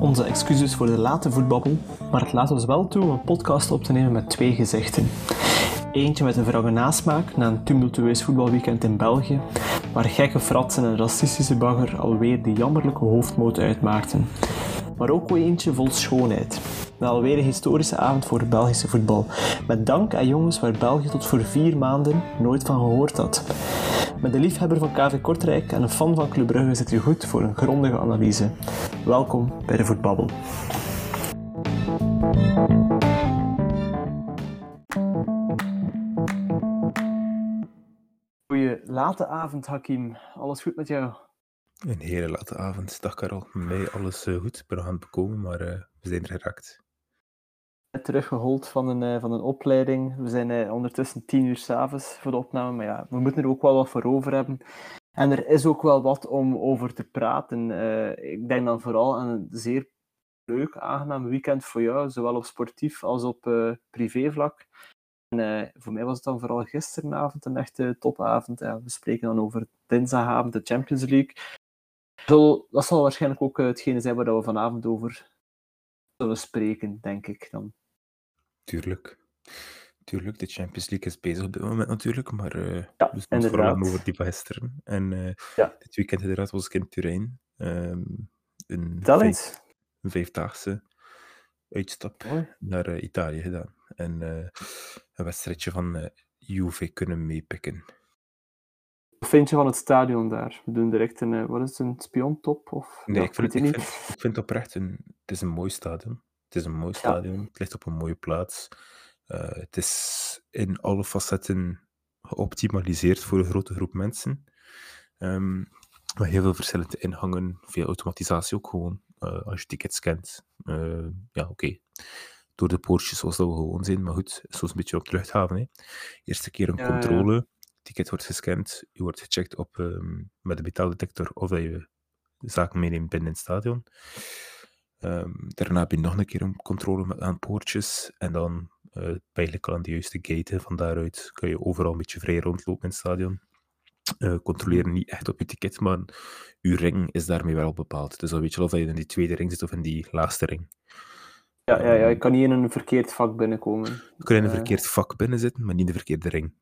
Onze excuses voor de late voetbabbel, maar het laat ons wel toe om een podcast op te nemen met twee gezichten. Eentje met een verrangen nasmaak na een tumultueus voetbalweekend in België, waar gekke fratsen en racistische bagger alweer de jammerlijke hoofdmoot uitmaakten. Maar ook wel eentje vol schoonheid. Na alweer een historische avond voor Belgische voetbal, met dank aan jongens waar België tot voor vier maanden nooit van gehoord had. Met de liefhebber van KV Kortrijk en een fan van Club Brugge zit u goed voor een grondige analyse. Welkom bij de Voetbabbel. Goeie late avond, Hakim. Alles goed met jou? Een hele late avond. Dag Karel. Met mij alles uh, goed. Ik ben nog aan het bekomen, maar uh, we zijn er geraakt. Teruggehold van een, uh, van een opleiding. We zijn ondertussen tien uur s'avonds voor de opname, maar ja, we moeten er ook wel wat voor over hebben. En er is ook wel wat om over te praten. ik denk dan vooral aan een zeer leuk, aangenaam weekend voor jou, zowel op sportief als op privévlak. En, voor mij was het dan vooral gisteravond een echte topavond. Ja, we spreken dan over dinsdagavond de Champions League. Dat zal waarschijnlijk ook hetgene zijn waar we vanavond over zullen spreken, denk ik dan. Tuurlijk. Tuurlijk, de Champions League is bezig op dit moment natuurlijk, maar uh, ja, dus het vooral over die van gisteren. En uh, ja. dit weekend inderdaad was ik in Turijn. Um, een, vijf, een vijfdaagse uitstap Mooi. naar uh, Italië gedaan. En een wedstrijdje van Juve kunnen meepikken. Wat vind je van het stadion daar? We doen direct een, wat is het, een spiontop? Of, nee, ik, vind het, ik, vind, ik vind het oprecht een, het is een mooi stadion. Het is een mooi stadion. Het ligt op een mooie plaats. Uh, het is in alle facetten geoptimaliseerd voor een grote groep mensen. Um, met heel veel verschillende ingangen, veel automatisatie ook gewoon. Uh, als je tickets kent. Uh, ja, oké. Okay. Door de poortjes zoals dat we gewoon zijn. Maar goed, zoals een beetje op de luchthaven. Hè. Eerste keer een ja, controle. Ja ticket wordt gescand, je wordt gecheckt op, um, met de betaaldetector of dat je zaken meeneemt binnen het stadion. Um, daarna heb je nog een keer een controle aan poortjes en dan uh, al aan de juiste gate. Van daaruit kun je overal een beetje vrij rondlopen in het stadion. Uh, controleren niet echt op je ticket, maar je ring is daarmee wel bepaald. Dus dan weet je of je in die tweede ring zit of in die laatste ring. Ja, ja, ja, je kan niet in een verkeerd vak binnenkomen. Je kan in een uh... verkeerd vak binnen zitten, maar niet in de verkeerde ring.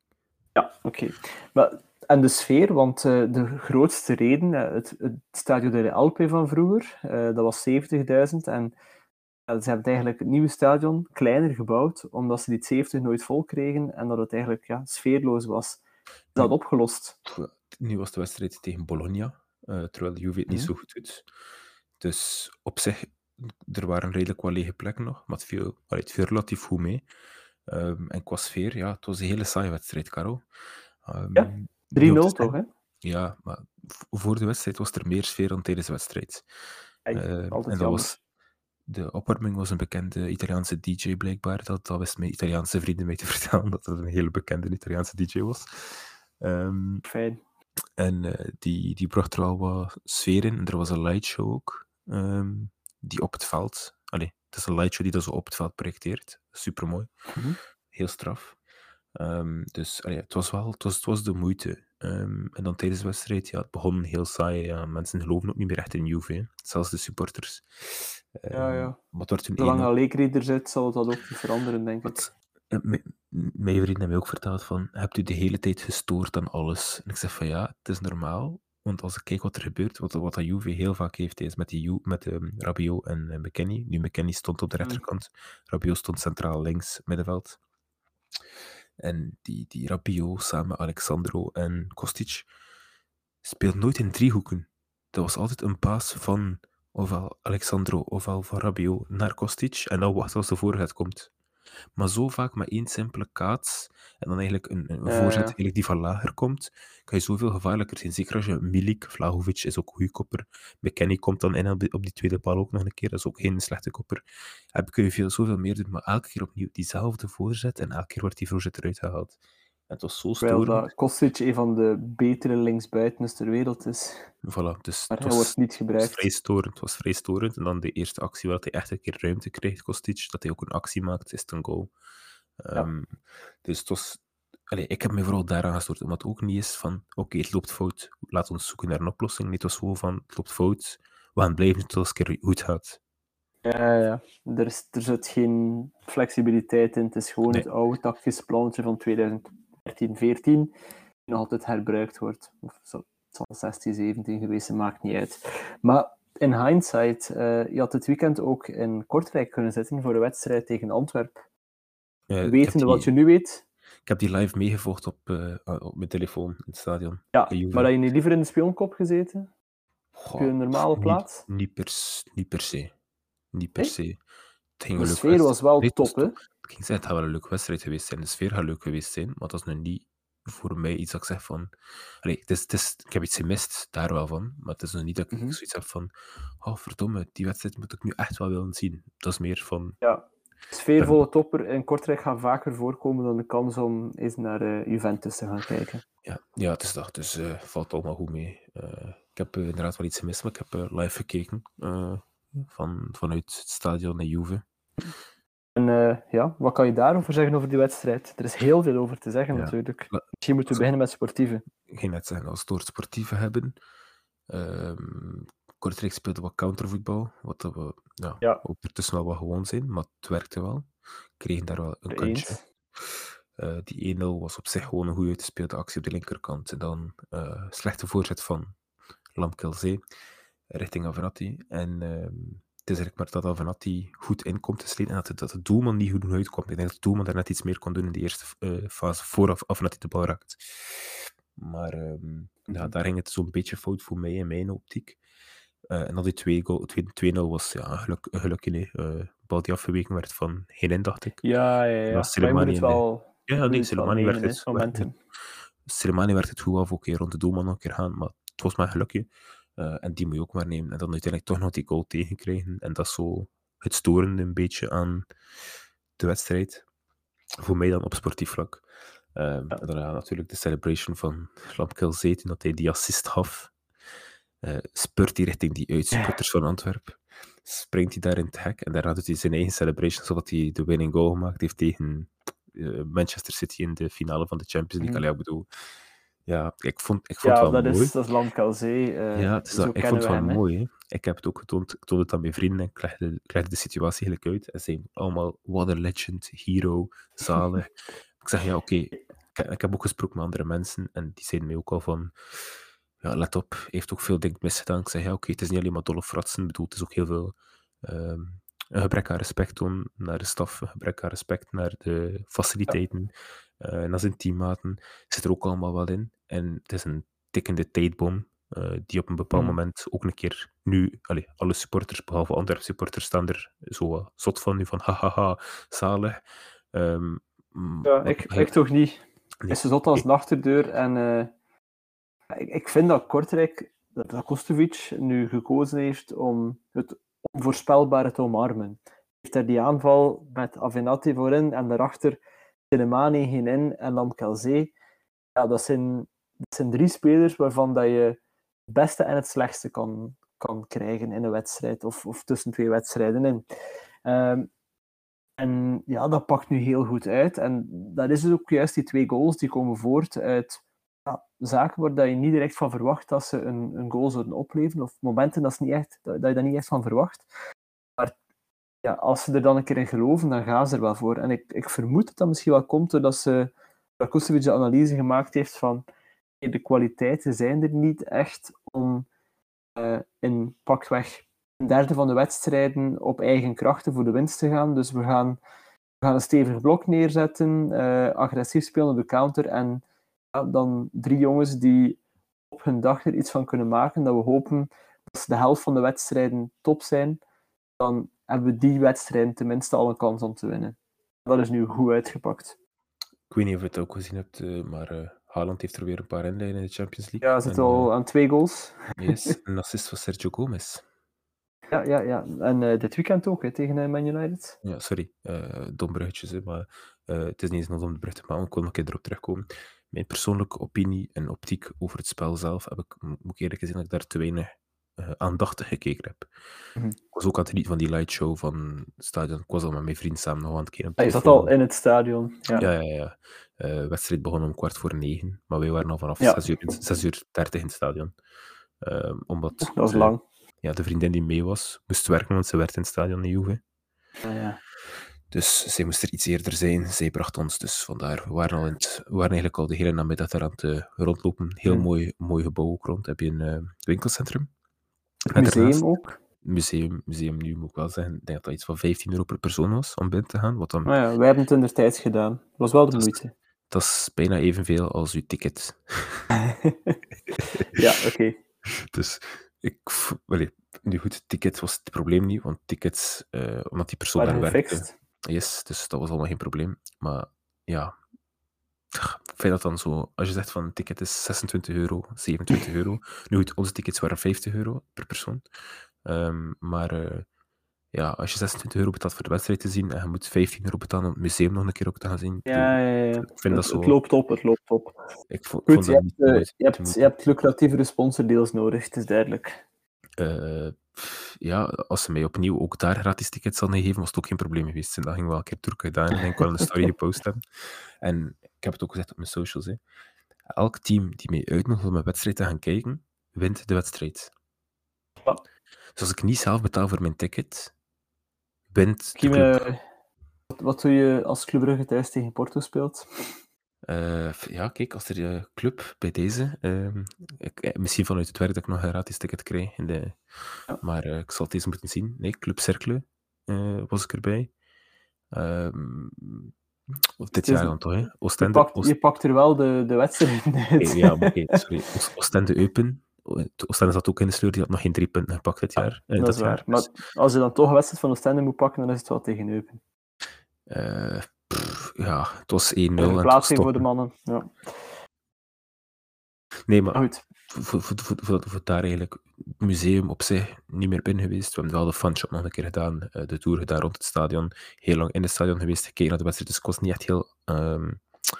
Ja, oké. Okay. En de sfeer, want uh, de grootste reden, uh, het, het Stadio delle Alpe van vroeger, uh, dat was 70.000. En ze hebben eigenlijk het nieuwe stadion kleiner gebouwd, omdat ze die 70 nooit vol kregen en dat het eigenlijk ja, sfeerloos was. Is dat opgelost? Nu was de wedstrijd tegen Bologna, terwijl de Juve het niet zo goed doet. Dus op zich, er waren redelijk wat lege plekken nog, maar het viel, het viel relatief goed mee. Um, en qua sfeer, ja, het was een hele saaie wedstrijd, Caro. Um, ja, 3-0 toch, hè? Ja, maar voor de wedstrijd was er meer sfeer dan tijdens de wedstrijd. Uh, en dat was, de opwarming was een bekende Italiaanse DJ blijkbaar. Dat, dat wist mijn Italiaanse vrienden mij te vertellen, dat het een hele bekende Italiaanse DJ was. Um, Fijn. En uh, die, die bracht er al wat sfeer in. En er was een lightshow ook, um, die op het veld... Allee, het is een lightshow die dat zo op het veld projecteert. Super mooi. Mhm. Heel straf. Um, dus allee, het was wel het was, het was de moeite. Um, en dan tijdens de wedstrijd, ja, het begon heel saai. Ja. Mensen geloven ook niet meer echt in Juve, zelfs de supporters. ja, ja. Um, maar het Zolang Allegri er zit, zal dat ook niet veranderen, denk ik. Eh, mijn vriend heeft mij ook verteld van, hebt u de hele tijd gestoord aan alles? En ik zeg van ja, het is normaal, want als ik kijk wat er gebeurt, wat, wat dat Juve heel vaak heeft, is met, die, met um, Rabiot en uh, McKennie. Nu, McKennie stond op de mm. rechterkant, Rabiot stond centraal links, middenveld. En die, die Rabiot samen met Alexandro en Kostic speelt nooit in driehoeken. Dat was altijd een paas van ofwel Alexandro ofwel van Rabiot naar Kostic en dan wachten als de voorzet komt. Maar zo vaak met één simpele kaats en dan eigenlijk een, een voorzet eigenlijk die van lager komt, kan je zoveel gevaarlijker zijn. Zeker als je Milik, Vlahovic is ook een goede kopper. McKennie komt dan in op die, op die, tweede paal ook nog een keer, dat is ook geen slechte kopper. Heb, kun je veel, zoveel meer doen, maar elke keer opnieuw diezelfde voorzet en elke keer wordt die voorzet eruit gehaald. Het was zo storend. Terwijl dat Kostic een van de betere linksbuitens ter wereld is. Voilà, dus maar hij was, wordt niet gebruikt. Het was, vrij storend, het was vrij storend. En dan de eerste actie waar hij echt een keer ruimte kreeg, Kostic, dat hij ook een actie maakt, is het een goal. Ja. Um, dus het was... Allee, ik heb me vooral daaraan gestoord, omdat het ook niet is van oké, okay, het loopt fout, laat ons zoeken naar een oplossing. Nee, het was gewoon van, het loopt fout, we gaan blijven tot het keer goed gaat. Ja, ja. Er, is, er zit geen flexibiliteit in. Het is gewoon Nee. het oude tactisch plannetje van 2013, 14 die nog altijd herbruikt wordt. Of zo, het zal 16, 17 geweest zijn, maakt niet uit. Maar in hindsight, eh, je had het weekend ook in Kortrijk kunnen zitten voor de wedstrijd tegen Antwerpen. Heb Wetende die, wat je nu weet, ik heb die live meegevolgd op, eh, op mijn telefoon in het stadion. ja, maar dat je niet liever in de spionkop gezeten? Goh, Op je normale niet- plaats? Niet, per, s- niet per se. Niet per se. De een sfeer was wel. Nee, top, hè? Het gaat wel een leuke wedstrijd geweest zijn. De sfeer gaat leuk geweest zijn, maar dat is nu niet voor mij iets dat ik zeg van... Allee, het is, het is, ik heb iets gemist, daar wel van. Maar het is nog niet dat ik zoiets heb van... Oh, verdomme, die wedstrijd moet ik nu echt wel willen zien. Dat is meer van... Ja. Sfeervolle topper in Kortrijk gaat vaker voorkomen dan de kans om eens naar Juventus te gaan kijken. Ja, ja het is dat. Dus valt allemaal goed mee. Ik heb inderdaad wel iets gemist, maar ik heb live gekeken. van, vanuit het stadion naar Juve. En eh, ja, wat kan je daarover zeggen over die wedstrijd? Er is heel veel over te zeggen Ja. natuurlijk. Misschien moeten we beginnen met sportieve. ik ging net zeggen, als we het het sportieve hebben. ehm Kortrijk speelde wat countervoetbal, wat we ja, Ja. ondertussen wel wat gewoon zijn, maar het werkte wel. Kregen daar wel een kantje. Eh, die 1-0 was op zich gewoon een goed uitgespeelde actie op de linkerkant. En dan eh, slechte voorzet van Lamkelzee richting Avenatti. En ehm, het is eigenlijk maar dat Avenatti goed in komt te sleten en dat, dat de doelman niet goed uitkwam. Ik denk dat de doelman daar net iets meer kon doen in de eerste eh, fase, vooraf Avenatti de bal raakt. Maar ehm, ja, daar ging het zo'n beetje fout voor mij in mijn optiek. Eh, en dan die 2 goal- twee- 2-0 was ja, een geluk, gelukje. nee. Eh, bal die afgeweken werd van Henen, dacht ik. Ja, ja, ja. Maar het in wel... Ja, nee, moet het werd nemen, het- goed af, ook rond de doelman nog een keer gaan, maar het was maar gelukje. Eh, en die moet je ook maar nemen. En dan uiteindelijk toch nog die goal tegenkrijgen. En dat is zo het storende een beetje aan de wedstrijd. Voor mij dan op sportief vlak. Ehm, En daarna natuurlijk de celebration van Lamkel Zeten, dat hij die assist gaf. Eh spurt hij richting die uitsupporters van Antwerpen. Springt hij daar in het hek en daarna doet hij zijn eigen celebration, zodat hij de winning goal gemaakt heeft tegen eh, Manchester City in de finale van de Champions League. Mhm. Allee, ik bedoel, ja, ik vond, ik vond Ja, het wel dat mooi. is, dat is eh ja, het is dat, ik vond het wel hem, mooi. Hè. Ik heb het ook getoond, ik toonde het aan mijn vrienden en ik legde, ik legde de situatie eigenlijk uit. En zeiden allemaal, what a legend, hero, zalig. ik zeg, ja, oké. Ik, ik heb ook gesproken met andere mensen en die zeiden mij ook al van, ja, let op, hij heeft ook veel dingen misgedaan. Ik zeg, ja, oké, het is niet alleen maar dolle fratsen, ik bedoel, het is ook heel veel ehm, een gebrek aan respect toon naar de staf, een gebrek aan respect naar de faciliteiten, eh, naar zijn teammaten, zit er ook allemaal wel in. En het is een tikkende tijdbom, eh, die op een bepaald Mhm. moment ook een keer nu, allee, alle supporters, behalve Antwerp supporters, staan er zo wat zot van nu van hahaha, zalig. M- Ja, maar ik, ik toch niet. Nee. is zo zot als een achterdeur. En eh, ik, ik vind dat Kortrijk, dat, dat Kostovic nu gekozen heeft om het onvoorspelbare te omarmen. Heeft daar die aanval met Avenatti voorin en daarachter Telemani, Hinin en Lamkelzee. Ja, dat zijn, dat zijn drie spelers waarvan dat je het beste en het slechtste kan, kan krijgen in een wedstrijd of, of tussen twee wedstrijden in. Ehm, en ja, dat pakt nu heel goed uit. En dat is dus ook juist die twee goals die komen voort uit ja, zaken waar dat je niet direct van verwacht dat ze een, een goal zouden opleveren. Of momenten dat, ze niet echt, dat, je daar niet echt van verwacht. Maar ja, als ze er dan een keer in geloven, dan gaan ze er wel voor. En ik, ik vermoed dat dat misschien wel komt doordat ze dat de analyse gemaakt heeft van de kwaliteiten zijn er niet echt om eh, in pakweg een derde van de wedstrijden op eigen krachten voor de winst te gaan. Dus we gaan, we gaan een stevig blok neerzetten, eh, agressief spelen op de counter en dan drie jongens die op hun dag er iets van kunnen maken. Dat we hopen dat ze de helft van de wedstrijden top zijn. Dan hebben we die wedstrijden tenminste al een kans om te winnen. Dat is nu goed uitgepakt. Ik weet niet of je het ook gezien hebt, eh, maar Haaland heeft er weer een paar inlijnen in de Champions League. Ja, ze zitten En, al aan twee goals. eh, yes, een assist van Sergio Gomez. Ja, ja, ja. En eh, dit weekend ook hè, tegen eh, Man United. Ja, sorry, eh dom bruggetjes, hè, maar eh, het is niet eens nog om de brug te maken, ik wil nog een keer erop terugkomen. Mijn persoonlijke opinie en optiek over het spel zelf heb ik, mo- moet ik eerlijk gezien, dat ik daar te weinig eh, aandachtig gekeken heb. Mhm. Ik was ook aan het genieten van die lightshow van het stadion. Ik was al met mijn vriend samen nog aan het op Hij zat telefoon. al in het stadion. Ja. Ja, ja, ja. Eh, De wedstrijd begon om kwart voor negen, maar wij waren al vanaf Ja. zes uur, in- zes uur 30 in het stadion. Ehm, omdat Dat de- lang. ja, de vriendin die mee was, moest werken, want ze werkte in het stadion in Juve. Ah, ja. Dus zij moest er iets eerder zijn. Zij bracht ons dus vandaar. We waren, al in het, we waren eigenlijk al de hele namiddag daar aan het eh, rondlopen. Heel Hmm. mooi, mooi gebouw ook rond. Heb je een winkelcentrum. Museum ook. Museum, museum nu moet ik wel zeggen. Ik denk dat dat iets van 15 euro per persoon was om binnen te gaan. Wat dan, Nou ja, wij hebben het in de tijd gedaan. Dat was wel de Dat is- moeite. dat is bijna evenveel als uw ticket. ja, oké. Dus ik, welle, nu goed, ticket was het probleem niet, want tickets, eh, omdat die persoon Waren daar werkte, gefixt. yes, dus dat was allemaal geen probleem. Maar ja, vind dat dan zo, als je zegt van een ticket is 26 euro, 27 euro. Nu goed, onze tickets waren 50 euro per persoon. Ehm, maar eh, ja, als je 26 euro betaalt voor de wedstrijd te zien en je moet 15 euro betalen om het museum nog een keer ook te gaan zien. Ja, ja, ja. Ik vind dat het, zo- het loopt op, het loopt op. Ik vo- Goed, vond je dat hebt, eh, je, hebt, je hebt lucratievere sponsordeals nodig, het is duidelijk. Eh, ja, als ze mij opnieuw ook daar gratis tickets hadden gegeven, was het ook geen probleem geweest. En dat ging wel een keer terug gedaan en ik wel een story gepost hebben. En heb het ook gezegd op mijn socials. Hè. Elk team die mij uitnodigt om een wedstrijd te gaan kijken, wint de wedstrijd. Ja. Dus als ik niet zelf betaal voor mijn ticket, wint de club. eh, wat, wat doe je als Club Brugge thuis tegen Porto speelt? Eh, ja, kijk, als er eh, club bij deze, ehm, ik, misschien vanuit het werk dat ik nog een gratis ticket krijg, in de, Ja. maar ik zal het deze moeten zien. Nee, Club Cercle was ik erbij. Of dit jaar dan toch, hè? Je Oostende, pakt, Oost- je pakt er wel de, de wedstrijd uit. ja, oké, sorry. Oost- Oostende Eupen. Oostende zat ook in de sleur, die had nog geen drie punten gepakt dit jaar. eh, dat jaar. Maar Dus, als je dan toch een wedstrijd van Oostende moet pakken, dan is het wel tegen Eupen. eh, pff, ja, het was 1-0. Een verplaatsing voor de mannen. Ja. Nee, maar Maar goed, voor, voor, voor, daar eigenlijk het museum op zich niet meer binnen geweest. We hebben wel de fanshop nog een keer gedaan, eh, de tour gedaan rond het stadion. Heel lang in het stadion geweest, gekeken naar de wedstrijd. Dus ik was niet echt heel ehm,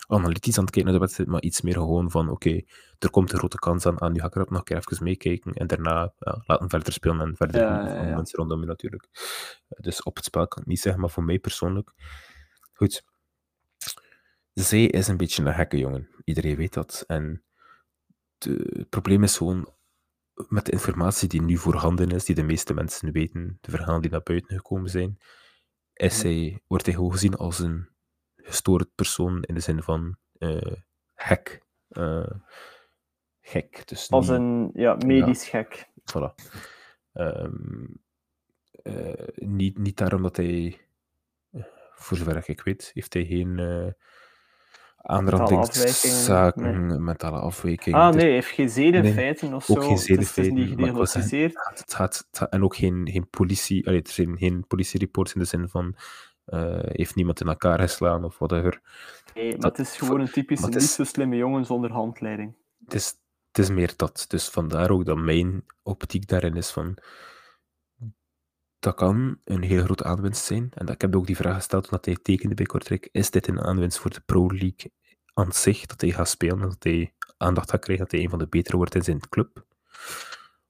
analytisch aan het kijken naar de wedstrijd, maar iets meer gewoon van, oké, er komt een grote kans aan, aan nu ga ik er ook nog een keer even meekijken. En daarna ja, laten verder spelen en verder Ja, van ja. mensen rondom je natuurlijk. Dus op het spel kan ik niet zeggen, maar voor mij persoonlijk... Goed. Zij is een beetje een gekke jongen. Iedereen weet dat. En de- het probleem is gewoon met de informatie die nu voorhanden is, die de meeste mensen weten, de verhalen die naar buiten gekomen zijn, is hij, wordt hij gewoon gezien als een gestoord persoon in de zin van eh gek. Eh, gek. Dus als niet- een ja, medisch gek. Voilà. Ehm, eh, niet, niet daarom dat hij, eh, voor zover ik weet, heeft hij geen aanrandingszaken, mentale afwijking. Ah Dus nee, heeft geen zedenfeiten nee, of zo. ook geen Het zedenfeiten, is, het is niet wil zeggen, gediagnosticeerd. het gaat, het gaat- en ook geen, geen politie, allee, er zijn geen politiereports in de zin van uh, heeft niemand in elkaar geslaan of whatever. Nee, maar dat, het is gewoon een typische niet zo slimme jongen zonder handleiding. Het is, het is meer dat. Dus vandaar ook dat mijn optiek daarin is van dat kan een heel grote aanwinst zijn. En ik heb ook die vraag gesteld toen hij tekende bij Kortrijk. Is dit een aanwinst voor de Pro League aan zich, dat hij gaat spelen, dat hij aandacht gaat krijgen, dat hij een van de betere wordt in zijn club?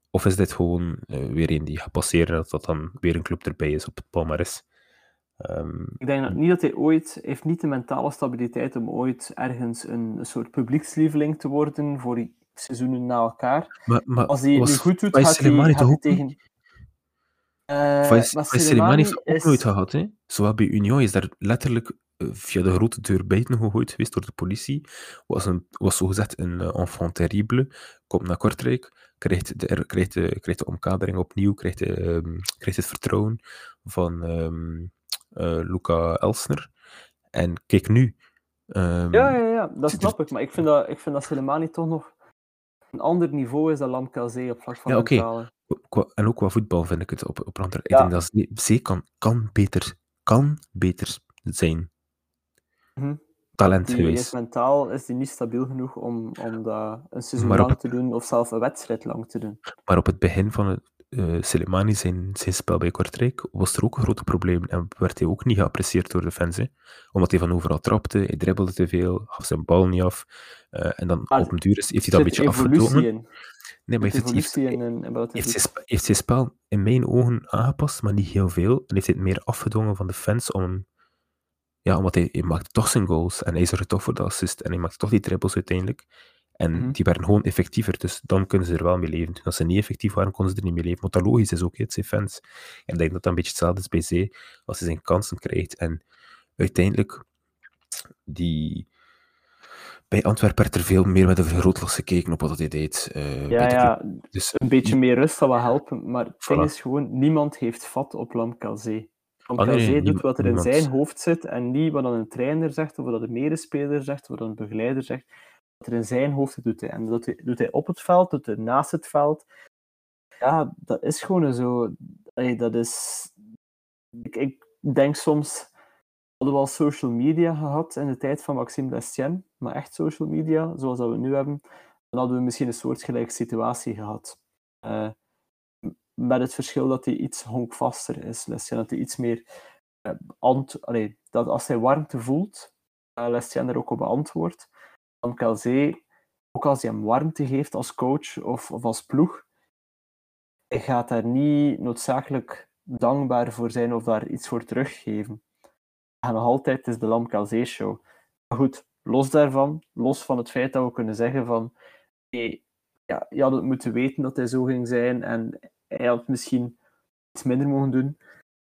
Of is dit gewoon uh, weer een die gaat passeren, dat dat dan weer een club erbij is op het palmares? Um, ik denk dat niet dat hij ooit, heeft niet de mentale stabiliteit om ooit ergens een, soort publiekslieveling te worden voor seizoenen na elkaar. Maar, maar Als hij was, nu goed doet, gaat hij, gaat hij tegen... Uh, Fais Selemani heeft ook nooit gehad. Hè? Zowel bij Union is daar letterlijk uh, via de grote deur buiten gegooid geweest door de politie. Was, een, was zogezegd een uh, enfant terrible. Komt naar Kortrijk, krijgt de, krijgt de, krijgt de omkadering opnieuw, krijgt, de, um, krijgt het vertrouwen van um, Luca Elsner. En kijk nu. Um, ja, ja, ja, dat snap ik. Maar ik vind dat, ik vind dat Selemani toch nog een ander niveau is dan Lamkelzee op vlak van ja, okay. En ook qua voetbal vind ik het op, op een. Ja. Ik denk dat Zee kan, kan, beter, kan beter zijn. Hm. Talent die geweest. Is mentaal is die niet stabiel genoeg om, om dat een seizoen lang te doen of zelfs een wedstrijd lang te doen. Maar op het begin van het uh, Selemani zijn, zijn spel bij Kortrijk was er ook een groot probleem en werd hij ook niet geapprecieerd door de fans. Hè? Omdat hij van overal trapte, hij dribbelde te veel, gaf zijn bal niet af. Uh, en dan op een duur is, heeft hij dat een beetje afgedwongen. Nee, maar heeft, heeft, in heeft, zijn, heeft zijn spel in mijn ogen aangepast, maar niet heel veel. En heeft hij het meer afgedwongen van de fans om... Ja, omdat hij, hij maakte toch zijn goals en hij zorgde toch voor de assist en hij maakte toch die dribbles uiteindelijk. En Mhm. die werden gewoon effectiever, dus dan kunnen ze er wel mee leven. Toen als ze niet effectief waren, konden ze er niet mee leven. Wat dat logisch is ook, het zijn fans. En ik denk dat dat een beetje hetzelfde is bij Zee, als hij zijn kansen krijgt. En uiteindelijk, die... bij Antwerpen werd er veel meer met een vergrootglas gekeken op wat hij deed. bij Ja. Dus een beetje meer rust zal wel helpen, maar het ding is gewoon, niemand heeft vat op Lamkelzee. nee, Lamkelzee nee, doet wat er in niemand. zijn hoofd zit en niet wat dan een trainer zegt, of wat een medespeler zegt, of wat een begeleider zegt. Er in zijn hoofd doet hij. En dat doet hij- op het veld, doet hij naast het veld. Ja, dat is gewoon zo. Dat is... Ik, denk soms... We hadden wel social media gehad in de tijd van Maxime Destien, maar echt social media, zoals dat we nu hebben, dan hadden we misschien een soortgelijke situatie gehad. Eh, met het verschil dat hij iets honkvaster is. Dat hij iets meer eh, ant allee, dat als hij warmte voelt, uh, Lestien er ook op beantwoordt. Dan Calzee, ook als hij hem warmte geeft als coach of, of als ploeg, hij gaat daar niet noodzakelijk dankbaar voor zijn of daar iets voor teruggeven. En nog altijd het is de Lam Calzee show. Maar goed, los daarvan, los van het feit dat we kunnen zeggen van hey, ja, je had het moeten weten dat hij zo ging zijn en hij had misschien iets minder mogen doen.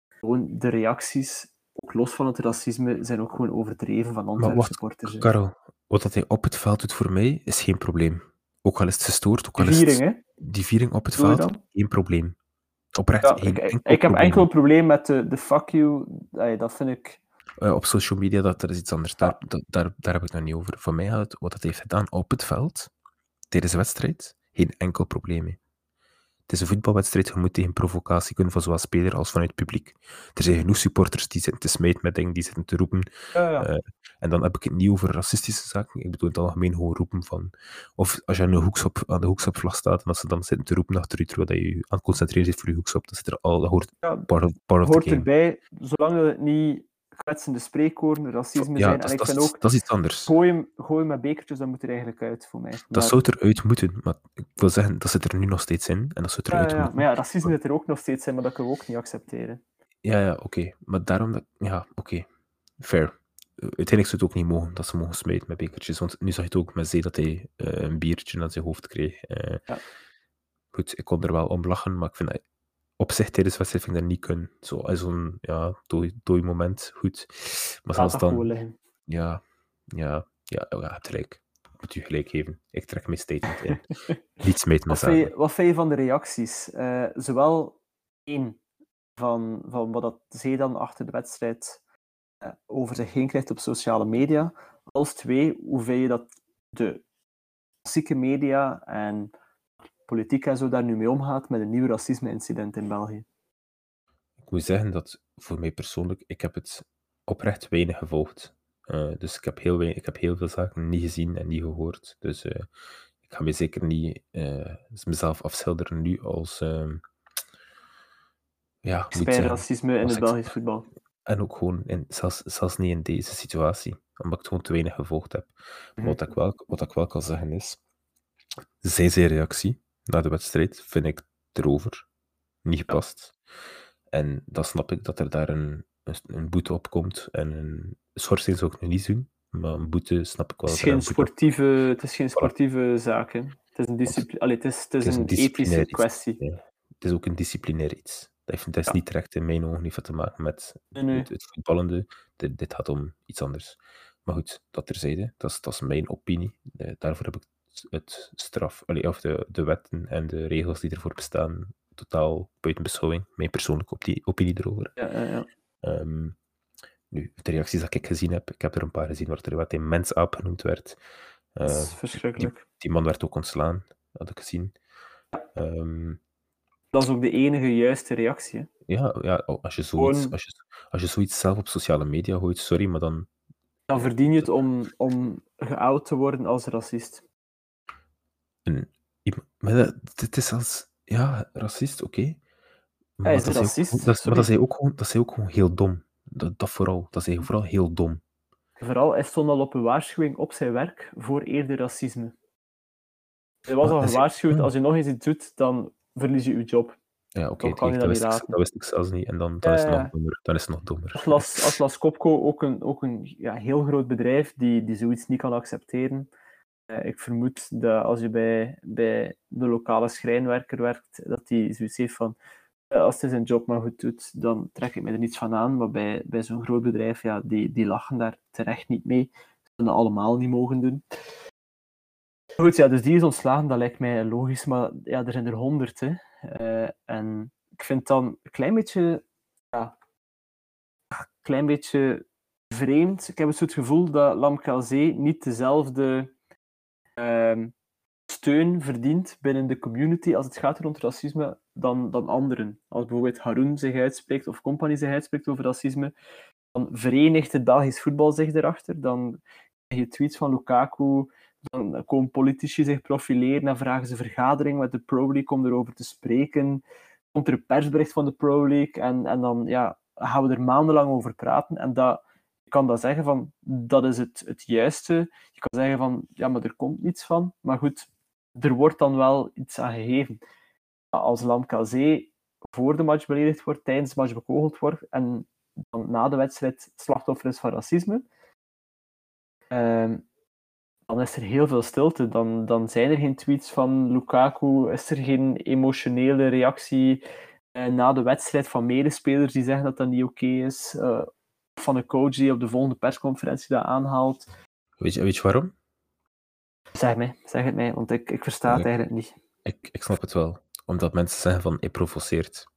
Gewoon de reacties, ook los van het racisme, zijn ook gewoon overdreven van wacht, supporters. Karel, wat dat hij op het veld doet voor mij, is geen probleem. Ook al is het gestoord, ook al is viering, hè? die viering op het veld, geen probleem. Oprecht, Ja, geen ik, ik, heb probleem. enkel een probleem met de, de fuck you. Dat vind ik. Eh, op social media, dat, dat is iets anders. Daar, dat- daar, daar heb ik nog niet over. Voor mij gaat het, wat hij heeft gedaan op het veld, tijdens de wedstrijd, geen enkel probleem mee. Het is een voetbalwedstrijd, je moet tegen provocatie kunnen, van zowel speler als vanuit het publiek. Er zijn genoeg supporters die zitten te smijten met dingen, die zitten te roepen. Ja, ja. Eh, en dan heb ik het niet over racistische zaken, ik bedoel in het algemeen gewoon roepen van... Of als je aan de, hoekschop, aan de hoekschopvlag staat en als ze dan zitten te roepen achter u, terwijl je je aan het concentreren zit voor je hoekschop, dan zit er al, dat hoort Ja, part of, part of the hoort erbij, zolang het niet kwetsende spreekwoorden, racisme Ja, zijn. dat, En is- ik dat, vind ook, dat is iets anders. gooien, gooien met bekertjes, dat moet er eigenlijk uit voor mij. Dat Maar- zou eruit moeten, maar ik wil zeggen, dat zit er nu nog steeds in en dat zou eruit ja, ja. moeten. Maar ja, racisme zit er ook nog steeds in, maar dat kunnen we ook niet accepteren. Ja, ja, oké. Maar daarom, dat, ja, oké. Fair. Uiteindelijk zou het ook niet mogen dat ze mogen smijten met bekertjes. Want nu zag je het ook met Zee dat hij eh, een biertje naar zijn hoofd kreeg. Eh, Ja. Goed, ik kon er wel om lachen, maar ik vind dat op zich tijdens de wedstrijd vind ik dat niet kunnen. Zo, zo'n ja, dooi, dooi moment, goed. Maar zelfs dan, ja, ja, ja, ja, je hebt gelijk. Ik moet u gelijk geven. Ik trek mijn statement in. Niet smijten met Wat vind, je, wat vind je van de reacties? Eh, zowel één van, van wat dat Zee dan achter de wedstrijd eh, over zich heen krijgt op sociale media, als twee, hoe vind je dat de klassieke media en politiek en zo daar nu mee omgaat met een nieuw racisme-incident in België? Ik moet zeggen dat voor mij persoonlijk, ik heb het oprecht weinig gevolgd. Eh, dus ik heb, heel weinig, ik heb heel veel zaken niet gezien en niet gehoord. Dus eh, ik ga me zeker niet eh, mezelf afschilderen nu als... ehm, ja, racisme in het Belgisch voetbal. En ook gewoon, in, zelfs, zelfs niet in deze situatie, omdat ik het gewoon te weinig gevolgd heb. Maar wat, ik wel, wat ik wel kan zeggen is, zijn zijn reactie na de wedstrijd vind ik erover niet gepast. En dan snap ik dat er daar een, een, een boete op komt. En een schorsing zou ik nu niet doen, maar een boete snap ik wel. Het is geen sportieve, het is geen sportieve zaak. hè. Het is een, discipli Allee, het is, het is Het is een, ethische iets. kwestie. Ja. Het is ook een disciplinair iets. Dat heeft, Ja. niet direct in mijn ogen veel te maken met Nee, nee. het, het voetballende. Dit, dit gaat om iets anders. Maar goed, dat terzijde. Dat is, dat is mijn opinie. Eh, daarvoor heb ik het straf, of de, de wetten en de regels die ervoor bestaan totaal buiten beschouwing. Mijn persoonlijke opinie, opinie erover. Ja, ja, ja. Ehm, nu, de reacties dat ik gezien heb, ik heb er een paar gezien waar er wat een mensaap genoemd werd. Dat Eh, is verschrikkelijk. die man werd ook ontslaan, had ik gezien. Ehm, Dat is ook de enige juiste reactie. hè. ja, ja, oh, als, je zoiets, Gewoon- als, je, als je zoiets zelf op sociale media gooit, sorry, maar dan... Dan verdien je het om, om geout te worden als racist. Een, maar dat, dit is als... Ja, racist, oké. Maar, dat is racist, ook, dat, maar dat is hij ook gewoon, dat is ook gewoon heel dom. Dat, dat vooral. Dat is hij vooral heel dom. Vooral, hij stond al op een waarschuwing op zijn werk voor eerder racisme. Hij was Maar al gewaarschuwd, ja. als je nog eens iets doet, dan verlies je je job. Ja, oké, dat, dat wist ik, dat wist ik zelfs niet. En dan, dan Ja, is het nog ja. dommer. Dan is het nog dommer. Atlas, Atlas Copco, ook een, ook een ja, heel groot bedrijf die, die zoiets niet kan accepteren. Eh, ik vermoed dat als je bij, bij de lokale schrijnwerker werkt, dat die zoiets heeft van eh, als hij zijn job maar goed doet, dan trek ik me er niets van aan. Maar bij, bij zo'n groot bedrijf, ja, die, die lachen daar terecht niet mee. Ze dat allemaal niet mogen doen. Goed, ja, dus die is ontslagen, dat lijkt mij logisch, maar ja, er zijn er honderd. Hè. Uh, en ik vind dan een klein beetje, ja, klein beetje vreemd. Ik heb het soort gevoel dat Lamkelzee niet dezelfde uh, steun verdient binnen de community als het gaat rond racisme dan, dan anderen. Als bijvoorbeeld Haroon zich uitspreekt of Company zich uitspreekt over racisme, dan verenigt het Belgisch voetbal zich erachter. Dan krijg je tweets van Lukaku, dan komen politici zich profileren en vragen ze vergadering met de Pro League om erover te spreken. Komt er een persbericht van de Pro League en, en dan ja, gaan we er maandenlang over praten. En dat, kan dan zeggen van, dat is het, het juiste. Je kan zeggen van, ja, maar er komt niets van. Maar goed, er wordt dan wel iets aan gegeven. Als Lamkazee voor de match beledigd wordt, tijdens de match bekogeld wordt en dan na de wedstrijd slachtoffer is van racisme, ehm, dan is er heel veel stilte. Dan, dan zijn er geen tweets van Lukaku, is er geen emotionele reactie uh, na de wedstrijd van medespelers die zeggen dat dat niet oké is, uh, van een coach die op de volgende persconferentie dat aanhaalt. Weet je, weet je waarom? Zeg mij, zeg het mij, want ik, ik versta het eigenlijk niet. Ik, ik snap het wel. Omdat mensen zeggen van, hij provoceert.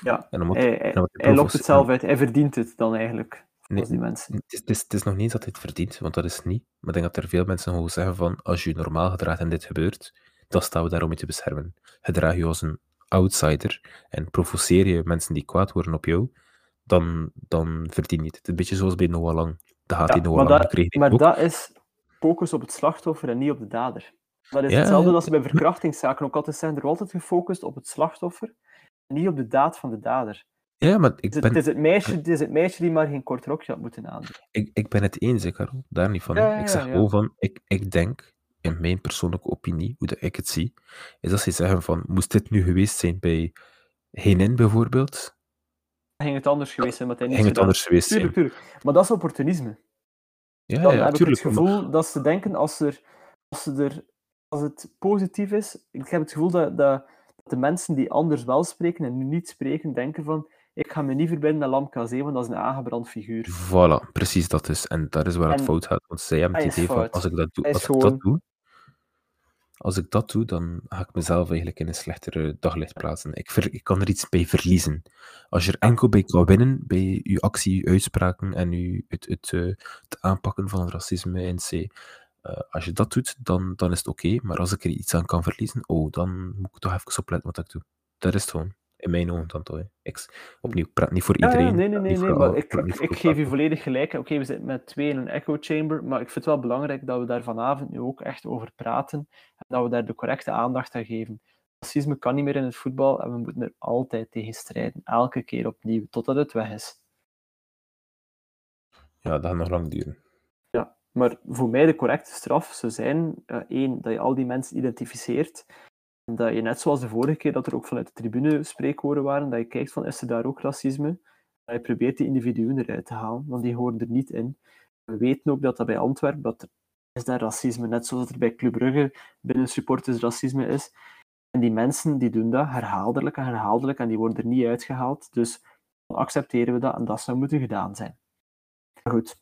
Ja, en omdat, hij, hij, hij lokt het zelf uit. Hij verdient het dan eigenlijk. Nee, die mensen. Het, is, het, is, het is nog niet eens dat hij het verdient, want dat is niet. Maar ik denk dat er veel mensen gewoon zeggen van, als je normaal gedraagt en dit gebeurt, dan staan we daar om je te beschermen. Gedraag je als een outsider en provoceer je mensen die kwaad worden op jou, dan, dan verdien je het. Het is een beetje zoals bij Noah Lang. Dat gaat ja, hij Noah Lang gekregen. Maar dat is focus op het slachtoffer en niet op de dader. Dat is hetzelfde als ze bij verkrachtingszaken ook altijd zijn. Er altijd gefocust op het slachtoffer en niet op de daad van de dader. Ja, maar ik ben... het, is het, meisje, het is het meisje die maar geen kort rokje had moeten aandoen. Ik, ik ben het eens, Karel. Daar niet van. Ja, ik zeg gewoon van, ik, ik denk, in mijn persoonlijke opinie, hoe dat ik het zie, is dat ze zeggen van, moest dit nu geweest zijn bij Henin bijvoorbeeld? Ging het anders geweest zijn, met hij niet Ging het anders geweest tuurlijk, zijn. Tuurlijk. Maar dat is opportunisme. Ja, dan ja, heb tuurlijk, ik het gevoel dat ze denken als, er, als, ze er, als het positief is. Ik heb het gevoel dat, dat, de mensen die anders wel spreken en nu niet spreken, denken van ik ga me niet verbinden met Lam Kazé, want dat is een aangebrand figuur. Voilà, precies dat is. En dat is waar het fout gaat. Want zij hebben het idee van, als ik dat doe, als ik dat doe, als ik dat doe, dan ga ik mezelf eigenlijk in een slechtere daglicht plaatsen. Ik, ik kan er iets bij verliezen. Als je er enkel bij kan winnen, bij je actie, je uitspraken en je, het, het, uh, het aanpakken van het racisme in C, uh, als je dat doet, dan, dan is het oké. Maar als ik er iets aan kan verliezen, oh, dan moet ik toch even opletten wat ik doe. Dat is het gewoon. In mijn ogen dan toch. Ik, opnieuw, praat niet voor iedereen. Ja, nee, nee, nee, nee maar ik, ik geef je volledig gelijk. Oké, okay, we zitten met twee in een echo chamber, maar ik vind het wel belangrijk dat we daar vanavond nu ook echt over praten en dat we daar de correcte aandacht aan geven. Racisme kan niet meer in het voetbal en we moeten er altijd tegen strijden. Elke keer opnieuw, totdat het weg is. Ja, dat gaat nog lang duren. Ja, maar voor mij de correcte straf zou zijn, uh, één, dat je al die mensen identificeert dat je net zoals de vorige keer, dat er ook vanuit de tribune spreekwoorden waren, dat je kijkt van, is er daar ook racisme? Dat je probeert die individuen eruit te halen, want die horen er niet in. We weten ook dat dat bij Antwerpen, dat er is daar racisme, net zoals er bij Club Brugge binnen supporters racisme is. En die mensen die doen dat herhaaldelijk en herhaaldelijk en die worden er niet uitgehaald. Dus dan accepteren we dat en dat zou moeten gedaan zijn. goed.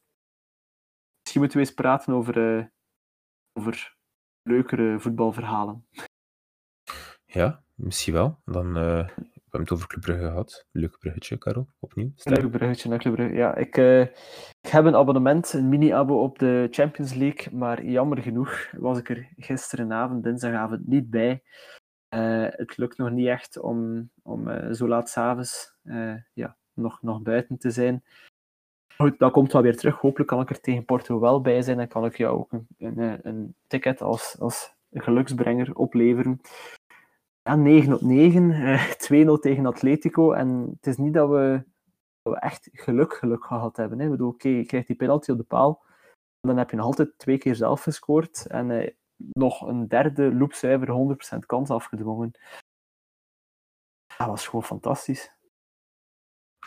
Misschien moeten we eens praten over, uh, over leukere voetbalverhalen. Ja, misschien wel. Dan, uh, we hebben het over Club Brugge gehad. Leuk bruggetje, Karel, opnieuw. Leuk bruggetje naar Club Brugge. Ja, ik, uh, ik heb een abonnement, een mini-abo op de Champions League, maar jammer genoeg was ik er gisterenavond, dinsdagavond, niet bij. Uh, het lukt nog niet echt om, om zo laat s'avonds ja, nog, nog buiten te zijn. Goed, dat komt wel weer terug. Hopelijk kan ik er tegen Porto wel bij zijn en kan ik jou ook een, een, een ticket als, als geluksbrenger opleveren ja, 9 op 9, uh, 2-0 tegen Atletico. En het is niet dat we, echt geluk, geluk gehad hebben. Hè. Ik bedoel, oké, je krijgt die penalty op de paal. Dan heb je nog altijd twee keer zelf gescoord. En uh, nog een derde loopcijfer, 100% kans afgedwongen. Dat was gewoon fantastisch.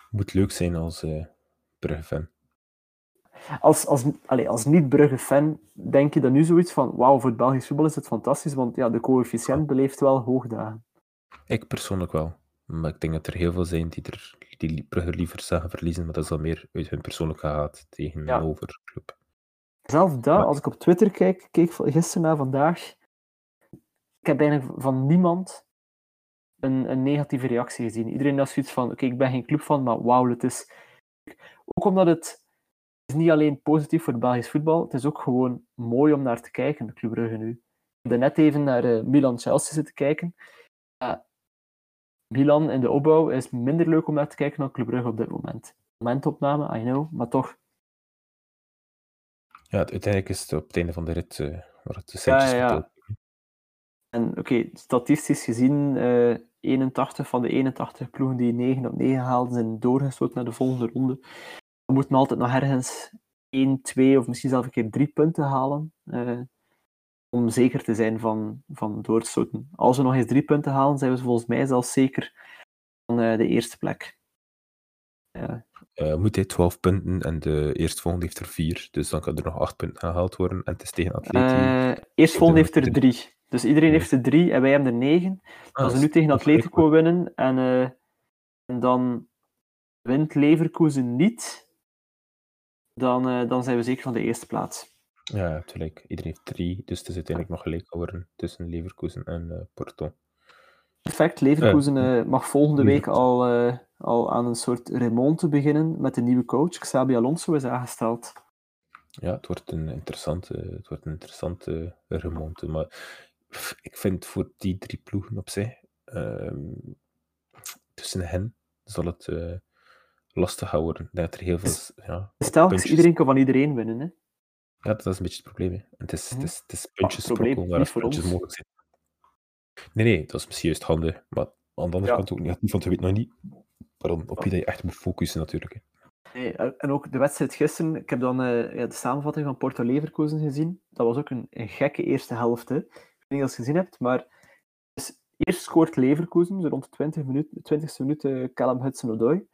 Moet leuk zijn als uh, Brugge-fan. Als, als, allez, als niet-Brugge-fan denk je dan nu zoiets van wauw, voor het Belgisch voetbal is het fantastisch, want ja, de coëfficiënt beleeft wel hoogdagen. Ik persoonlijk wel. Maar ik denk dat er heel veel zijn die, er, die Brugge liever zagen verliezen, maar dat is al meer uit hun persoonlijke haat tegenover de club. Zelf dat, als ik op Twitter kijk, keek gisteren naar vandaag, ik heb eigenlijk van niemand een, een negatieve reactie gezien. Iedereen had zoiets van, oké, ik ben geen club van, maar wauw, het is... Ook omdat het is niet alleen positief voor het Belgisch voetbal, het is ook gewoon mooi om naar te kijken, Club Brugge nu. Ik heb net even naar uh, Milan-Chelsea zitten kijken. Uh, Milan in de opbouw is minder leuk om naar te kijken dan Club Brugge op dit moment. Momentopname, I know, maar toch. Ja, uiteindelijk is het op het einde van de rit uh, waar het de centjes ja, ja. En oké, statistisch gezien, 81 van de 81 ploegen die 9 op 9 haalden, zijn doorgesloten naar de volgende ronde we moeten altijd nog ergens 1, 2 of misschien zelfs een keer 3 punten halen. Uh, om zeker te zijn van, van doorstoten. Als we nog eens 3 punten halen, zijn we volgens mij zelfs zeker van uh, de eerste plek. Uh, moet hij 12 punten en de eerstvolgende heeft er 4. Dus dan kan er nog 8 punten gehaald worden. En het is tegen Atletico. Eerstvolgende heeft er 3. Dus iedereen heeft er 3 en wij hebben er 9. Ah, Als we nu tegen Atletico winnen en, en dan wint Leverkusen niet, dan, uh, dan zijn we zeker van de eerste plaats. Ja, natuurlijk. Iedereen heeft drie, dus het is uiteindelijk nog gelijk geworden tussen Leverkusen en uh, Porto. Perfect. Leverkusen uh, mag volgende week al, al aan een soort remonte beginnen met de nieuwe coach. Xabi Alonso is aangesteld. Ja, het wordt een interessante, het wordt een interessante remonte. Maar ik vind voor die drie ploegen op zich, ehm, tussen hen zal het lastig worden. Dat er heel veel. Ja, Stel, iedereen kan van iedereen winnen. Hè? Ja, dat is een beetje het probleem. Hè. Het, is, het, is, het is puntjes ah, probleem, waar puntjes mogelijk zijn. Nee, nee, dat is misschien juist handig. Maar aan de andere ja. kant ook niet, want je weet nog niet waarom, op wie je echt moet focussen natuurlijk. Hè. Nee, en ook de wedstrijd gisteren, ik heb dan uh, ja, de samenvatting van Porto Leverkusen gezien. Dat was ook een, een gekke eerste helft. Hè. Ik weet niet of je het gezien hebt, maar dus eerst scoort Leverkusen, zo rond de 20 minuten, 20ste minuut, uh, Callum Hudson-Odoi.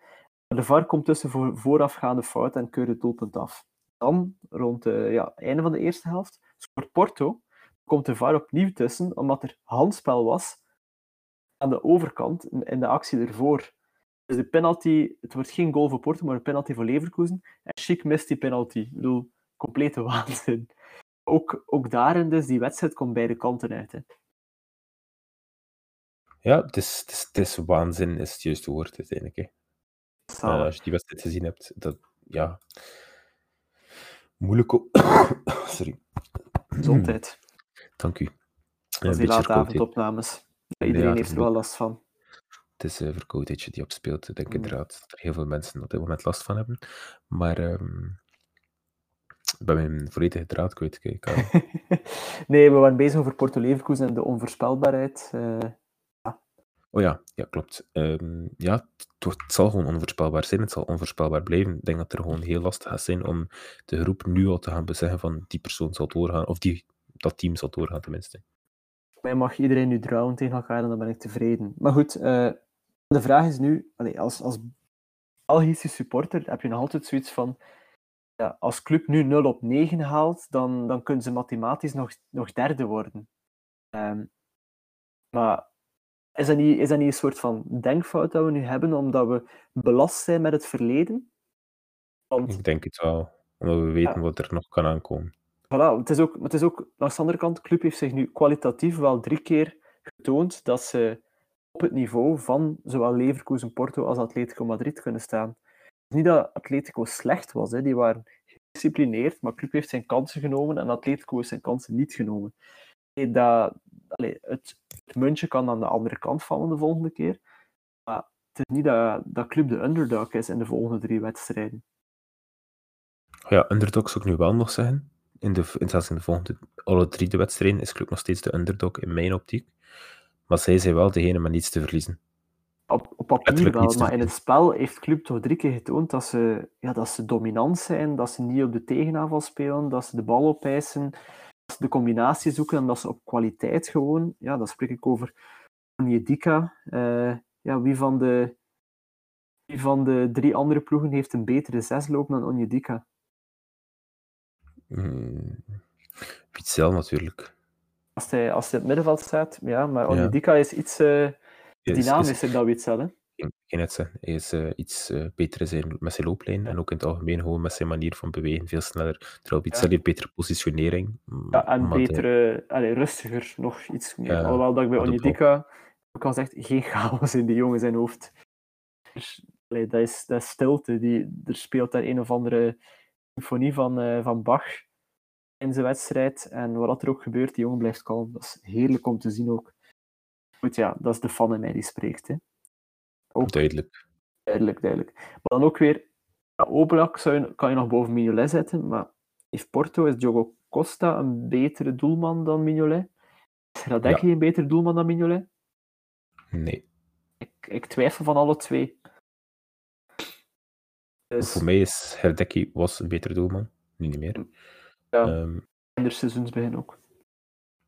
De VAR komt tussen voor voorafgaande fout en keurt het doelpunt af. Dan, rond het ja, einde van de eerste helft, scoort Porto. Komt de VAR opnieuw tussen, omdat er handspel was aan de overkant in de actie ervoor. Dus de penalty, het wordt geen goal voor Porto, maar een penalty voor Leverkusen. En Schick mist die penalty. Ik bedoel, complete waanzin. Ook, ook daarin dus, die wedstrijd komt beide kanten uit. Hè. Ja, het is, het, is, het is waanzin, is het juiste woord uiteindelijk. Hè. Uh, als je die wedstrijd gezien hebt, dat, ja... Moeilijk. Sorry. Gezondheid. Dank u. Dat is die late avondopnames. Iedereen ja, heeft er wel last van. Het is een verkoudheidje die opspeelt. Ik denk mm. inderdaad dat er heel veel mensen op dit moment last van hebben. Maar um, ik ben mijn volledige draad kwijt. nee, we waren bezig over Porto Leverkusen en de onvoorspelbaarheid. Uh, Oh ja, ja klopt. Um, ja, het, zal gewoon onvoorspelbaar zijn. Het zal onvoorspelbaar blijven. Ik denk dat er gewoon heel lastig gaat zijn om de groep nu al te gaan bezeggen van die persoon zal doorgaan, of die, dat team zal doorgaan tenminste. Mij mag iedereen nu trouwen tegen elkaar en dan ben ik tevreden. Maar goed, uh, de vraag is nu, als, als Belgische supporter heb je nog altijd zoiets van, ja, als club nu 0 op 9 haalt, dan, dan kunnen ze mathematisch nog, nog derde worden. Um, maar is dat, niet, is dat niet een soort van denkfout dat we nu hebben, omdat we belast zijn met het verleden? Want, ik denk het wel, omdat we weten wat er nog kan aankomen. Voilà, het is ook, het is ook, langs de andere kant, de club heeft zich nu kwalitatief wel drie keer getoond dat ze op het niveau van zowel Leverkusen, Porto als Atletico Madrid kunnen staan. Niet dat Atletico slecht was, hè. die waren gedisciplineerd, maar de club heeft zijn kansen genomen en Atletico heeft zijn kansen niet genomen. Dat, het, het muntje kan aan de andere kant vallen de volgende keer. Maar het is niet dat, dat club de underdog is in de volgende drie wedstrijden. Ja, underdog zou ik nu wel nog zeggen. In de, in, zelfs in de volgende, alle drie de wedstrijden is club nog steeds de underdog in mijn optiek. Maar zij zijn wel degene met niets te verliezen. Op, op papier wel, maar in het spel heeft club toch drie keer getoond dat ze, ja, dat ze dominant zijn, dat ze niet op de tegenaanval spelen, dat ze de bal opeisen, de combinatie zoeken en dat ze op kwaliteit gewoon, ja, dan spreek ik over Onyedika. Uh, ja, wie van de wie van de drie andere ploegen heeft een betere zesloop dan Onyedika? Mm, Witzel natuurlijk. Als hij, als hij in het middenveld staat, ja, maar Ja. Onyedika is iets eh, Is- is- dynamischer dan Witzel. Net zeggen, hij is eh, iets eh, beter in zijn, met zijn looplijn en ook in het algemeen gewoon met zijn manier van bewegen veel sneller. Terwijl heeft betere positionering. Ja, en maar betere, allee, rustiger, nog iets meer. Alhoewel dat ik bij Onyedika ook al zegt, geen chaos in die jongen zijn hoofd. Dus, allee, dat, is, dat is stilte. Die, er speelt daar een of andere symfonie van, eh, van Bach in zijn wedstrijd. En wat er ook gebeurt, die jongen blijft kalm. Dat is heerlijk om te zien ook. Goed, ja, dat is de fan in mij die spreekt. Hè. Ook Duidelijk. duidelijk, duidelijk. Maar dan ook weer, ja, Oblak zou je, kan je nog boven Mignolet zetten, maar heeft Porto, is Diogo Costa een betere doelman dan Mignolet? Is Radecki een betere doelman dan Mignolet? Nee. Ik, ik twijfel van alle twee. Dus Voor mij is Herdecki was een betere doelman. Nu niet meer. ja, Ehm, in de seizoensbegin ook.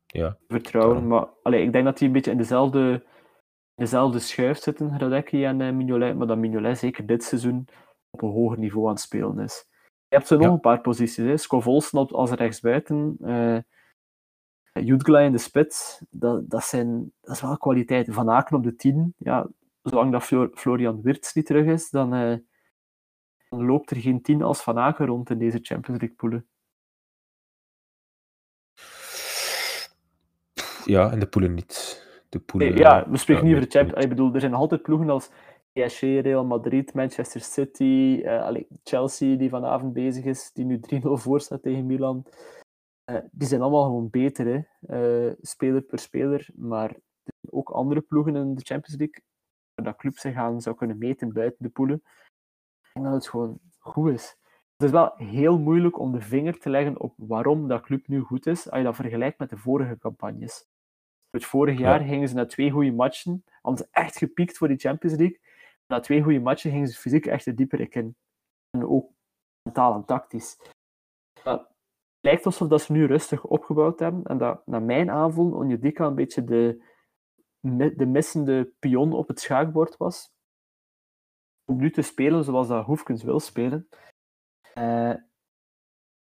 ja, Vertrouwen, maar allee, ik denk dat die een beetje in dezelfde, dezelfde schuif zitten, Radecki en eh, Mignolet, maar dat Mignolet zeker dit seizoen op een hoger niveau aan het spelen is. Je hebt zo nog Ja. een paar posities. Hè. Scov Olsen op- als rechtsbuiten, eh Jutgla in de spits, dat, dat, zijn, dat is wel kwaliteit. Van Aken op de 10, ja, zolang dat Flor- Florian Wirtz niet terug is, dan, eh, dan loopt er geen 10 als Van Aken rond in deze Champions League poelen. ja, en de poelen niet. De poelen, Nee, ja, we spreken niet over de Champions Ik bedoel, er zijn nog altijd ploegen als PSG, Real Madrid, Manchester City, eh, allee, Chelsea, die vanavond bezig is, die nu 3-0 voor staat tegen Milan. Eh, die zijn allemaal gewoon beter, hè? eh, speler per speler. Maar er zijn ook andere ploegen in de Champions League, waar dat club zich aan zou kunnen meten buiten de poelen. En dat het gewoon goed is. Het is wel heel moeilijk om de vinger te leggen op waarom dat club nu goed is, als je dat vergelijkt met de vorige campagnes. Het vorig jaar gingen ze na twee goede matchen, ze echt gepiekt voor die Champions League. Na twee goede matchen gingen ze fysiek echt de dieper in. En ook mentaal en tactisch. Maar het lijkt alsof dat ze nu rustig opgebouwd hebben. En dat, naar mijn aanvoel, Onyedika een beetje de, de missende pion op het schaakbord was. Om nu te spelen zoals dat Hoefkens wil spelen. Eh,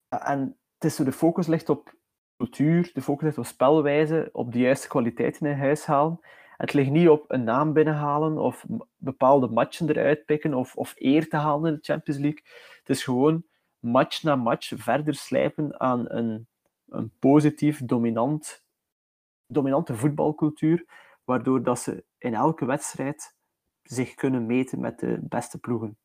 en het is zo, de focus ligt op cultuur, de focus ligt op spelwijze, op de juiste kwaliteiten in huis halen. Het ligt niet op een naam binnenhalen of bepaalde matchen eruit pikken of, of eer te halen in de Champions League. Het is gewoon match na match verder slijpen aan een, een positief, dominant, dominante voetbalcultuur, waardoor dat ze in elke wedstrijd zich kunnen meten met de beste ploegen.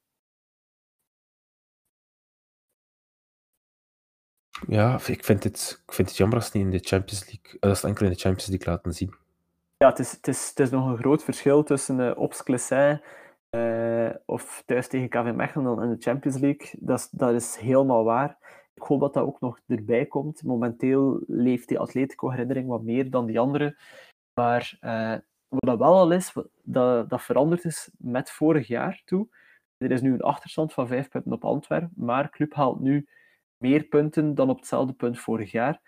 Ja, ik vind, het, ik vind het jammer als het niet in de Champions League, als ze het enkel in de Champions League laten zien. Ja, het is, het is, het is nog een groot verschil tussen uh, Ops uh, of thuis tegen KV Mechelen in de Champions League. Dat is, dat is helemaal waar. Ik hoop dat dat ook nog erbij komt. Momenteel leeft die Atletico-herinnering wat meer dan die andere. Maar wat dat wel al is, dat, dat veranderd is met vorig jaar toe. Er is nu een achterstand van vijf punten op Antwerpen, maar Club haalt nu meer punten dan op hetzelfde punt vorig jaar.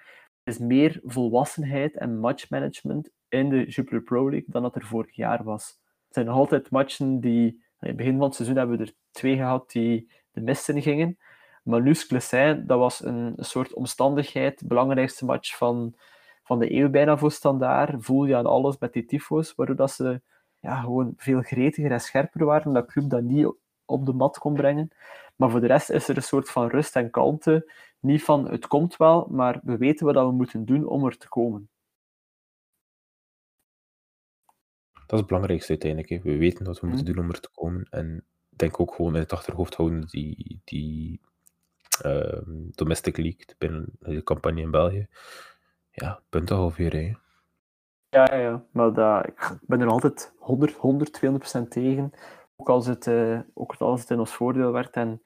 Er is meer volwassenheid en matchmanagement in de Jupiler Pro League dan dat er vorig jaar was. Het zijn nog altijd matchen die... In het begin van het seizoen hebben we er twee gehad die de mist in gingen. Maar nu Clessin, dat was een, soort omstandigheid. Belangrijkste match van, van de eeuw bijna voor standaard. Voel je aan alles met die tyfo's, waardoor dat ze ja, gewoon veel gretiger en scherper waren. Dat club dat niet op de mat kon brengen. Maar voor de rest is er een soort van rust en kalmte. Niet van het komt wel, maar we weten wat we moeten doen om er te komen. Dat is het belangrijkste uiteindelijk. Hè. We weten wat we moeten Mhm. doen om er te komen. En denk ook gewoon in het achterhoofd houden die, die ehm, domestic league binnen de campagne in België. Ja, puntenhalvering. Ja, ja, ja. Maar dat, ik ben er altijd 100, 100 200% tegen. Ook als, het, uh, ook als het in ons voordeel werd. En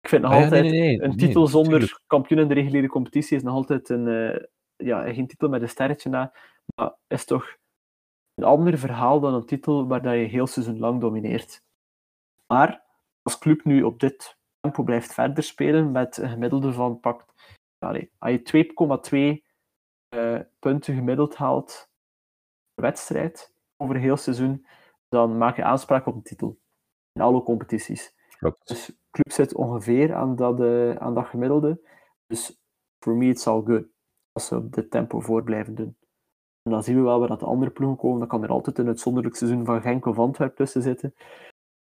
ik vind nog Ah ja, altijd nee, nee, nee. een titel zonder kampioen in de reguliere competitie is nog altijd een, uh, ja, geen titel met een sterretje na. Maar is toch een ander verhaal dan een titel waar dat je heel seizoen lang domineert. Maar als club nu op dit tempo blijft verder spelen met een gemiddelde van pakt. Allez, als je 2,2 uh, punten gemiddeld haalt per wedstrijd over een heel seizoen, dan maak je aanspraak op een titel. In alle competities. Klopt. Dus de club zit ongeveer aan dat, uh, aan dat gemiddelde. Dus for me it's all good. Als ze op dit tempo voor blijven doen. En dan zien we wel waar dat de andere ploegen komen. Dan kan er altijd een uitzonderlijk seizoen van Genk of Antwerp tussen zitten.